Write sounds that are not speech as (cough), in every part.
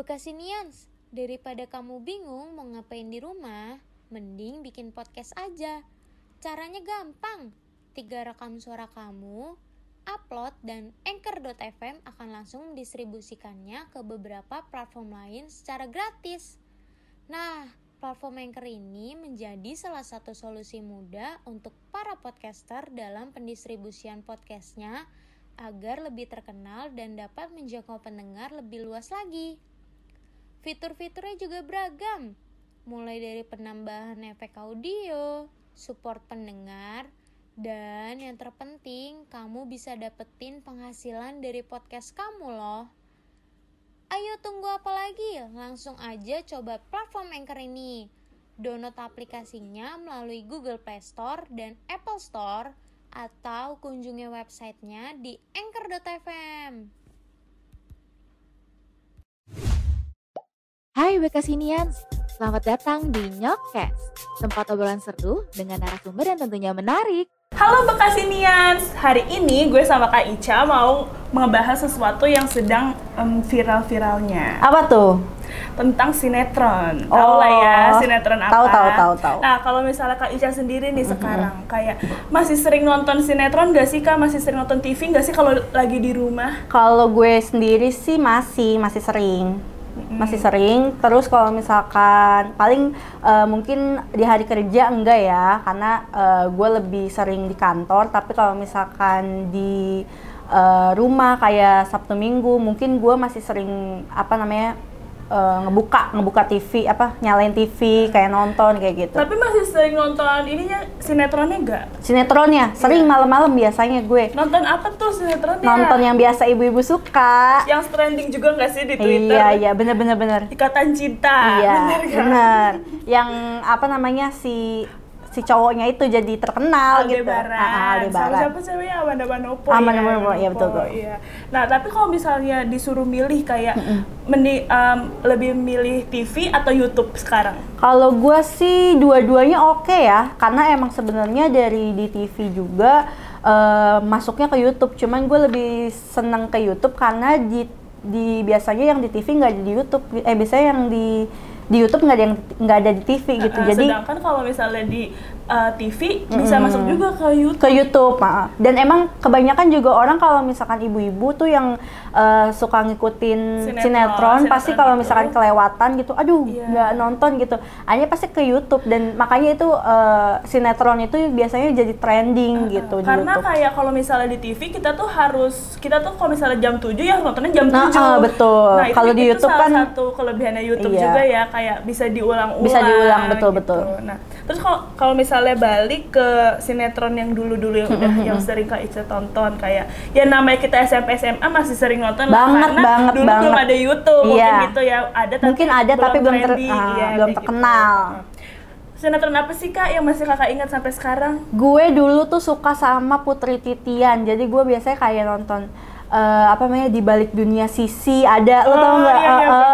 Bekasinians, daripada kamu bingung mau ngapain di rumah, mending bikin podcast aja. Caranya gampang. Tiga rekam suara kamu, upload dan anchor.fm akan langsung mendistribusikannya ke beberapa platform lain secara gratis. Nah, platform Anchor ini menjadi salah satu solusi mudah untuk para podcaster dalam pendistribusian podcastnya agar lebih terkenal dan dapat menjangkau pendengar lebih luas lagi. Fitur-fiturnya juga beragam, mulai dari penambahan efek audio, support pendengar, dan yang terpenting kamu bisa dapetin penghasilan dari podcast kamu loh. Ayo tunggu apa lagi? Langsung aja coba platform Anchor ini. Download aplikasinya melalui Google Play Store dan Apple Store atau kunjungi websitenya di anchor.fm. Hai Bekasinians, selamat datang di Nyokcast, tempat obrolan seru dengan narasumber yang tentunya menarik. Halo Bekasinians, hari ini gue sama Kak Ica mau ngebahas sesuatu yang sedang um, viral-viralnya Apa tuh? tentang sinetron. Tahu Oh, lah ya sinetron apa? tahu, tahu, tahu, tahu. Nah kalau misalnya Kak Ica sendiri nih sekarang kayak masih sering nonton sinetron gak sih Kak? Masih sering nonton TV gak sih kalau lagi di rumah? Kalau gue sendiri sih masih masih sering. Masih sering. Terus kalau misalkan paling eh, mungkin di hari kerja enggak ya, karena eh, gue lebih sering di kantor, tapi kalau misalkan di eh, rumah kayak Sabtu Minggu, mungkin gue masih sering apa namanya? Eh, ngebuka ngebuka TV apa nyalain TV kayak nonton kayak gitu Tapi masih sering nonton ininya sinetronnya gak? sinetronnya sering malam-malam biasanya gue Nonton apa tuh sinetronnya? nonton yang biasa ibu-ibu suka yang trending juga gak sih di Twitter? Iya iya bener bener bener. Ikatan cinta. iya bener kan? bener. Yang apa namanya si si cowoknya itu jadi terkenal gitu. Aldebaran. Ah, ah, Aldebaran. Siapa ceweknya Amanda Manopo. Amanda ya, Manopo, iya, betul, betul. Iya. Nah, tapi kalau misalnya disuruh milih kayak mendi, em, lebih milih TV atau YouTube sekarang? Kalau gue sih dua-duanya oke ya, karena emang sebenarnya dari di TV juga eh, masuknya ke YouTube. Cuman gue lebih seneng ke YouTube karena di di biasanya yang di TV nggak di YouTube. Eh biasanya yang di di YouTube nggak ada yang nggak ada di TV gitu. Nah, Jadi sedangkan kalau misalnya di eh, TV bisa masuk juga ke YouTube. ke YouTube maaf. dan emang kebanyakan juga orang kalau misalkan ibu-ibu tuh yang eh, suka ngikutin Sinetron, sinetron, pasti sinetron kalau gitu. misalkan kelewatan gitu aduh Iya. nggak nonton gitu hanya pasti ke YouTube dan makanya itu eh, sinetron itu biasanya jadi trending gitu di Karena YouTube kayak kalau misalnya di TV kita tuh harus kita tuh kalau misalnya jam 7 ya nontonnya jam 7. Nah, ah, betul. Nah, Kalau di itu YouTube salah kan- satu kelebihannya YouTube Iya. juga ya kayak bisa diulang-ulang. Bisa diulang, betul, gitu. betul. Nah, terus kalau kalau misalnya balik ke sinetron yang dulu-dulu yang udah yang sering Kak Ica tonton kayak ya namanya kita SMP SMA masih sering nonton lah, Banget, karena banget, dulu belum banget. ada YouTube mungkin Iya. gitu ya. Ada tapi Mungkin ada, tapi belum ter- ah, iya, belum kayak terkenal. Gitu. Sinetron apa sih Kak yang masih Kakak ingat sampai sekarang? gue dulu tuh suka sama Putri Titian jadi gue biasanya kayak nonton eh, apa namanya di balik dunia sisi ada lo tau Oh, nggak iya, iya, tahu.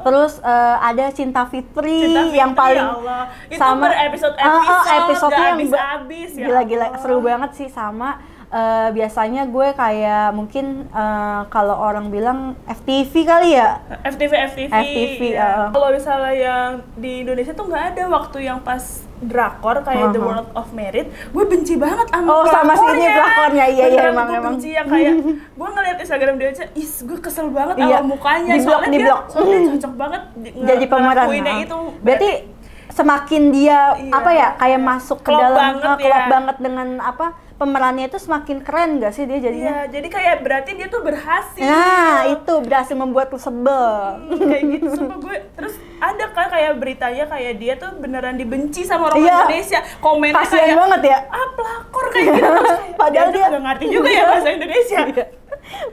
Terus eh, ada Cinta Fitri, Cinta Fitri, yang paling ya Allah. Itu sama berepisode-episode, Eh, eh, episode nggak yang habis-habis, ya gila-gila seru banget sih sama eh, biasanya gue kayak mungkin eh, kalau orang bilang FTV kali ya FTV FTV. FTV, iya. uh. Kalau misalnya yang di Indonesia tuh nggak ada waktu yang pas drakor kayak The Uh-huh. World of Merit, gue benci banget sama Oh, sama si ini drakornya. Iya, iya, emang, gue emang. benci yang kayak (laughs) gue ngeliat Instagram dia aja, is gue kesel banget Iya, sama mukanya. di blok, soalnya di dia, blok. soalnya dia cocok banget di- nge- jadi pemeran itu. berarti semakin dia Iya. apa ya kayak masuk ke Klop dalam banget klop ya. banget dengan apa pemerannya itu semakin keren gak sih dia jadinya? Iya, jadi kayak berarti dia tuh berhasil. nah itu berhasil membuat lu sebel. Kayak gitu sumpah gue. Terus ada kan kayak beritanya kayak dia tuh beneran dibenci sama orang Iya. Indonesia? Komennya kasian kayak banget ya. Ah pelakor kayak gitu. (laughs) Padahal dia- nggak ngerti juga ya bahasa Indonesia. (laughs) Iya.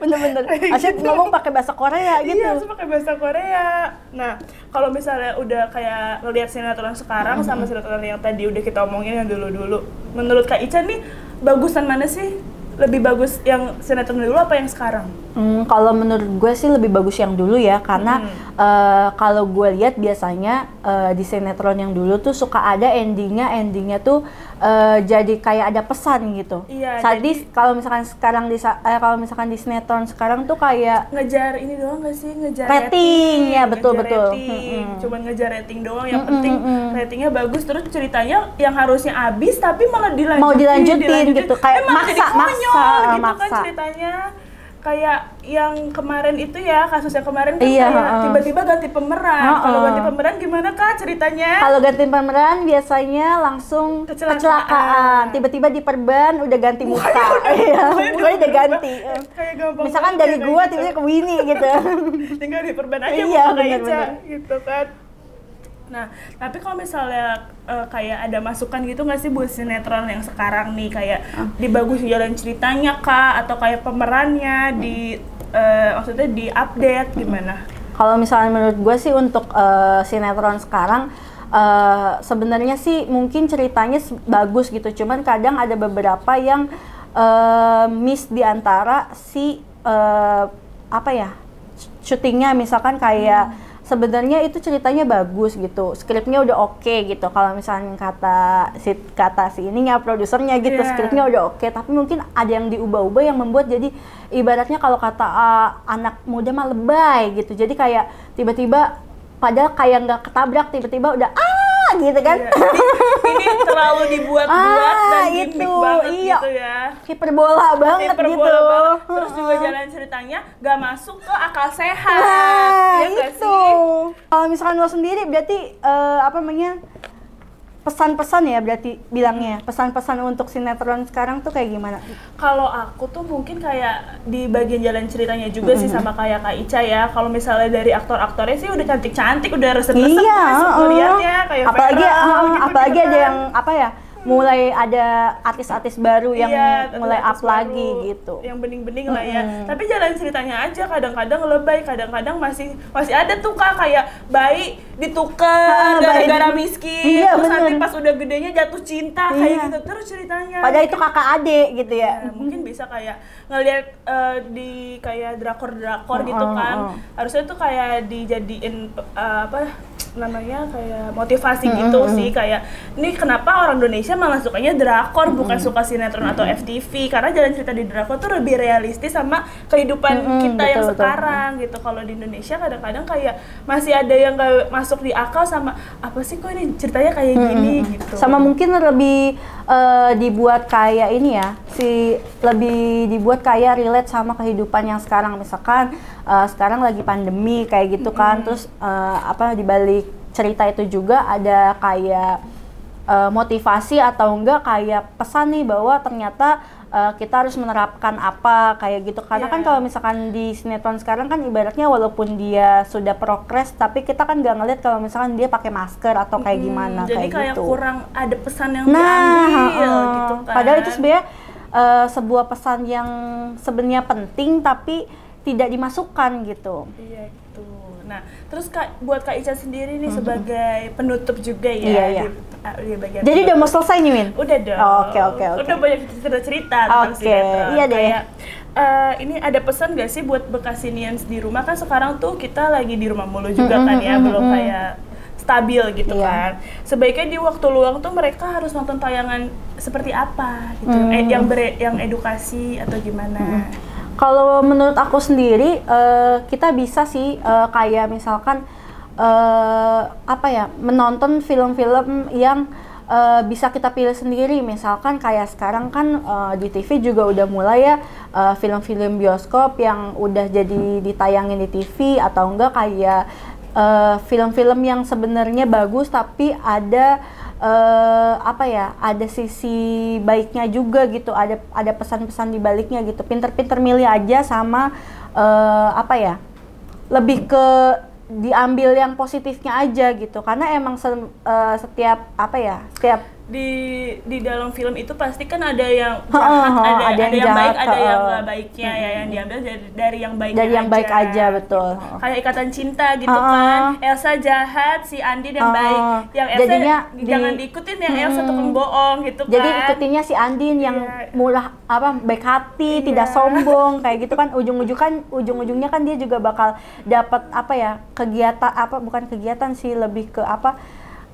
bener-bener. Asyik ngomong pakai bahasa Korea gitu. Iya, pakai bahasa Korea. Nah, kalau misalnya udah kayak ngelihat sinetron sekarang sama sinetron yang tadi udah kita omongin yang dulu-dulu, menurut Kak Ica nih bagusan mana sih lebih bagus yang sinetron dulu apa yang sekarang? Hmm, kalau menurut gue sih lebih bagus yang dulu ya, karena Hmm. eh, kalau gue lihat biasanya eh, di sinetron yang dulu tuh suka ada endingnya, endingnya tuh eh, jadi kayak ada pesan gitu. Iya, di- kalau misalkan sekarang di eh, kalau misalkan di sinetron sekarang tuh kayak Ngejar ini doang gak sih? Ngejar Rating, ya, betul, ngejar betul. rating. Mm-mm. Cuman ngejar rating doang, yang Mm-mm, penting mm-mm. ratingnya bagus terus ceritanya yang harusnya habis tapi malah dilanjutin. Mau dilanjutin gitu, kayak Eh, maksa, konyol maksa, gitu kan maksa. ceritanya. Kayak yang kemarin itu ya, kasus yang kemarin kan Iya, kayak tiba-tiba ganti pemeran. Heeh. Kalau ganti pemeran gimana Kak ceritanya? kalau ganti pemeran biasanya langsung Kecelakaan. kecelakaan. Tiba-tiba di perban udah ganti muka. (laughs) Iya, mukanya (laughs) mukanya udah berubah. ganti. Kayak gampang Misalkan dari gua kayak tiba-tiba gitu. ke Winnie gitu. (laughs) tinggal di perban aja Iya, muka Kak Ica, bener-bener. gitu kan nah tapi kalau misalnya eh, kayak ada masukan gitu nggak sih buat sinetron yang sekarang nih? Kayak Ah. dibagusin jalan ceritanya kak atau kayak pemerannya di eh, maksudnya di update gimana? Kalau misalnya menurut gue sih untuk eh, sinetron sekarang eh, sebenarnya sih mungkin ceritanya bagus gitu, cuman kadang ada beberapa yang eh, miss di antara si eh, apa ya syutingnya. Misalkan kayak sebenarnya itu ceritanya bagus gitu, skripnya udah oke gitu. Kalau misalnya kata si kata si ininya produsernya gitu, Iya. skripnya udah oke, tapi mungkin ada yang diubah-ubah yang membuat jadi ibaratnya kalau kata ah, anak muda mah lebay gitu. Jadi kayak tiba-tiba padahal kayak nggak ketabrak tiba-tiba udah ah gitu kan. Iya, ini, ini terlalu dibuat-buat Ah, dan gimmick itu, banget iya. gitu ya Hiperbola banget Hiperbola gitu. banget. terus juga jalan ceritanya gak masuk ke akal sehat Nah, nggak itu. Kalau misalkan lo sendiri berarti eh, apa namanya? Pesan-pesan ya berarti bilangnya. Pesan-pesan untuk sinetron sekarang tuh kayak gimana? Kalau aku tuh mungkin kayak di bagian jalan ceritanya juga sih sama kayak Kak Ica ya. Kalau misalnya dari aktor-aktornya sih udah cantik-cantik, udah resep-resep iya, liatnya kayak apalagi Vera, eh, gitu-gitu apalagi ada kan. yang apa ya? Mulai ada artis-artis baru yang Iya, mulai up baru, lagi gitu. Yang bening-bening lah ya. Tapi jalan ceritanya aja kadang-kadang lebay, kadang-kadang masih masih ada tuh Kak kayak bayi ditukar gara-gara di- miskin. Iya, terus nanti bener. pas udah gedenya jatuh cinta kayak Iya. gitu terus ceritanya. Padahal itu kakak adik gitu ya. Ya, mungkin bisa kayak ngelihat eh, di kayak drakor-drakor gitu Oh, kan. oh. Harusnya tuh kayak dijadiin eh, apa namanya kayak motivasi gitu sih kayak ini kenapa orang Indonesia malah sukanya drakor bukan suka sinetron atau FTV karena jalan cerita di drakor tuh lebih realistis sama kehidupan Mm-mm, kita yang betul, betul. sekarang gitu. Kalau di Indonesia kadang-kadang kayak masih ada yang nggak masuk di akal sama apa sih kok ini ceritanya kayak gini? Gitu. Sama mungkin lebih eh, dibuat kayak ini ya, si lebih dibuat kayak relate sama kehidupan yang sekarang. Misalkan eh, sekarang lagi pandemi kayak gitu kan, terus eh, apa di balik cerita itu juga ada kayak eh, motivasi atau enggak kayak pesan nih bahwa ternyata eh, kita harus menerapkan apa kayak gitu. Karena kan Iya. kalau misalkan di sinetron sekarang kan ibaratnya walaupun dia sudah progres, tapi kita kan nggak ngeliat kalau misalkan dia pakai masker atau kayak gimana Hmm, jadi kayak, kayak gitu. kurang ada pesan yang Nah, diambil heeh. gitu kan. padahal itu sebenarnya eh, sebuah pesan yang sebenarnya penting tapi tidak dimasukkan gitu. Iya gitu. Nah, terus Kak buat Kak Ica sendiri nih sebagai penutup juga ya. Iya, iya. di, ah, di bagian Jadi udah mau selesai nih, Min? Udah dong. Oh, oke, oke, oke. Udah banyak cerita-cerita tentang Oke, sinetron. iya deh. Kayak, eh, ini ada pesan gak sih buat Bekasinians di rumah kan sekarang tuh kita lagi di rumah mulu juga Mm-mm, kan ya, mm-mm, belum mm-mm. kayak stabil gitu Iya. kan. Sebaiknya di waktu luang tuh mereka harus nonton tayangan seperti apa gitu, Mm. Eh, yang ber- yang edukasi atau gimana. Kalau menurut aku sendiri, eh, kita bisa sih eh, kayak misalkan eh, apa ya, menonton film-film yang eh, bisa kita pilih sendiri. Misalkan kayak sekarang kan eh, di TV juga udah mulai ya eh, film-film bioskop yang udah jadi ditayangin di TV atau enggak kayak eh, film-film yang sebenarnya bagus tapi ada eh, apa ya ada sisi baiknya juga gitu ada ada pesan-pesan di baliknya gitu. Pinter-pinter milih aja sama eh, apa ya lebih ke diambil yang positifnya aja gitu. Karena emang se- eh, setiap apa ya setiap di di dalam film itu pasti kan ada yang Ha, jahat, ha, ada, ada ada yang yang baik, ada yang nggak baiknya ya yang diambil dari, dari yang baik Dari yang baik aja, betul. Kayak ikatan cinta gitu ha. kan. Elsa jahat, si Andin yang ha. baik. Yang Elsa Jadinya jangan di- diikutin yang Elsa tukang bohong gitu kan. Jadi ikutinnya si Andin yang Iya. murah apa baik hati, Iya. tidak sombong kayak gitu kan ujung-ujung kan ujung-ujungnya kan dia juga bakal dapat apa ya kegiatan apa bukan kegiatan sih lebih ke apa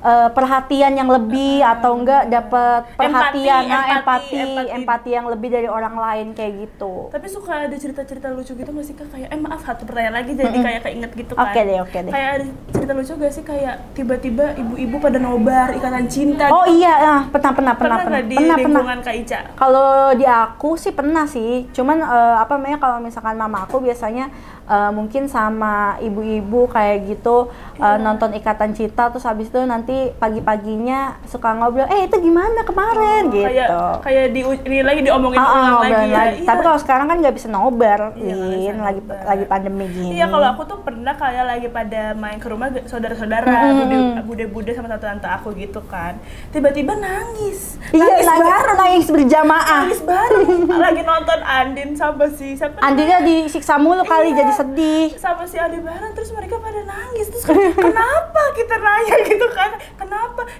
eh, perhatian yang lebih atau enggak dapat perhatian empati, nah, empati, empati. empati yang lebih dari orang lain kayak gitu. Tapi suka ada cerita-cerita lucu gitu nggak sih kak? Kayak eh maaf satu pertanyaan lagi jadi kayak keinget gitu kan. Oke deh, oke deh. Kayak ada cerita lucu gak sih kayak tiba-tiba ibu-ibu pada nobar ikatan cinta. Oh gitu. iya, ah, pernah pernah pernah pernah pernah di pernah pernah. lingkungan kak Ica? Kalau di aku sih pernah sih, cuman eh, apa namanya kalau misalkan mama aku biasanya eh, mungkin sama ibu-ibu kayak gitu eh, nonton Ikatan Cinta terus habis itu nanti pagi-paginya suka ngobrol, eh itu gimana kemarin gitu. Kayak kayak di ini lagi diomongin ah, ulang ngobrol lagi ya. lagi. Iya. Tapi kalau sekarang kan nggak bisa nobar, Iya, bisa lagi nobar. lagi pandemi gini. Iya kalau aku tuh pernah kayak lagi pada main ke rumah saudara-saudara, Mm-mm. bude bude-bude sama tante-tante aku gitu kan. Tiba-tiba nangis. Iya, nangis nangis, bareng. nangis berjamaah. Nangis bareng. lagi nonton Andin sama si siapa Andina namanya? disiksa mulu kali Iya. jadi sedih. sama si Aldebaran terus mereka pada nangis terus (laughs) kenapa kita nanya (laughs) gitu kan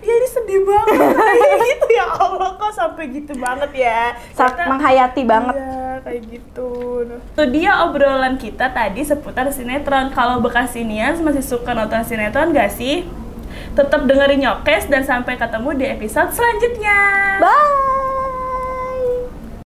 ya ini sedih banget (laughs) kayak gitu ya Allah kok sampai gitu banget ya Sa- Ternyata- menghayati banget. Iya, kayak gitu. Itu dia obrolan kita tadi seputar sinetron. Kalau Bekasinians masih suka nonton sinetron gak sih? Tetap dengerin Nyokes dan sampai ketemu di episode selanjutnya. Bye.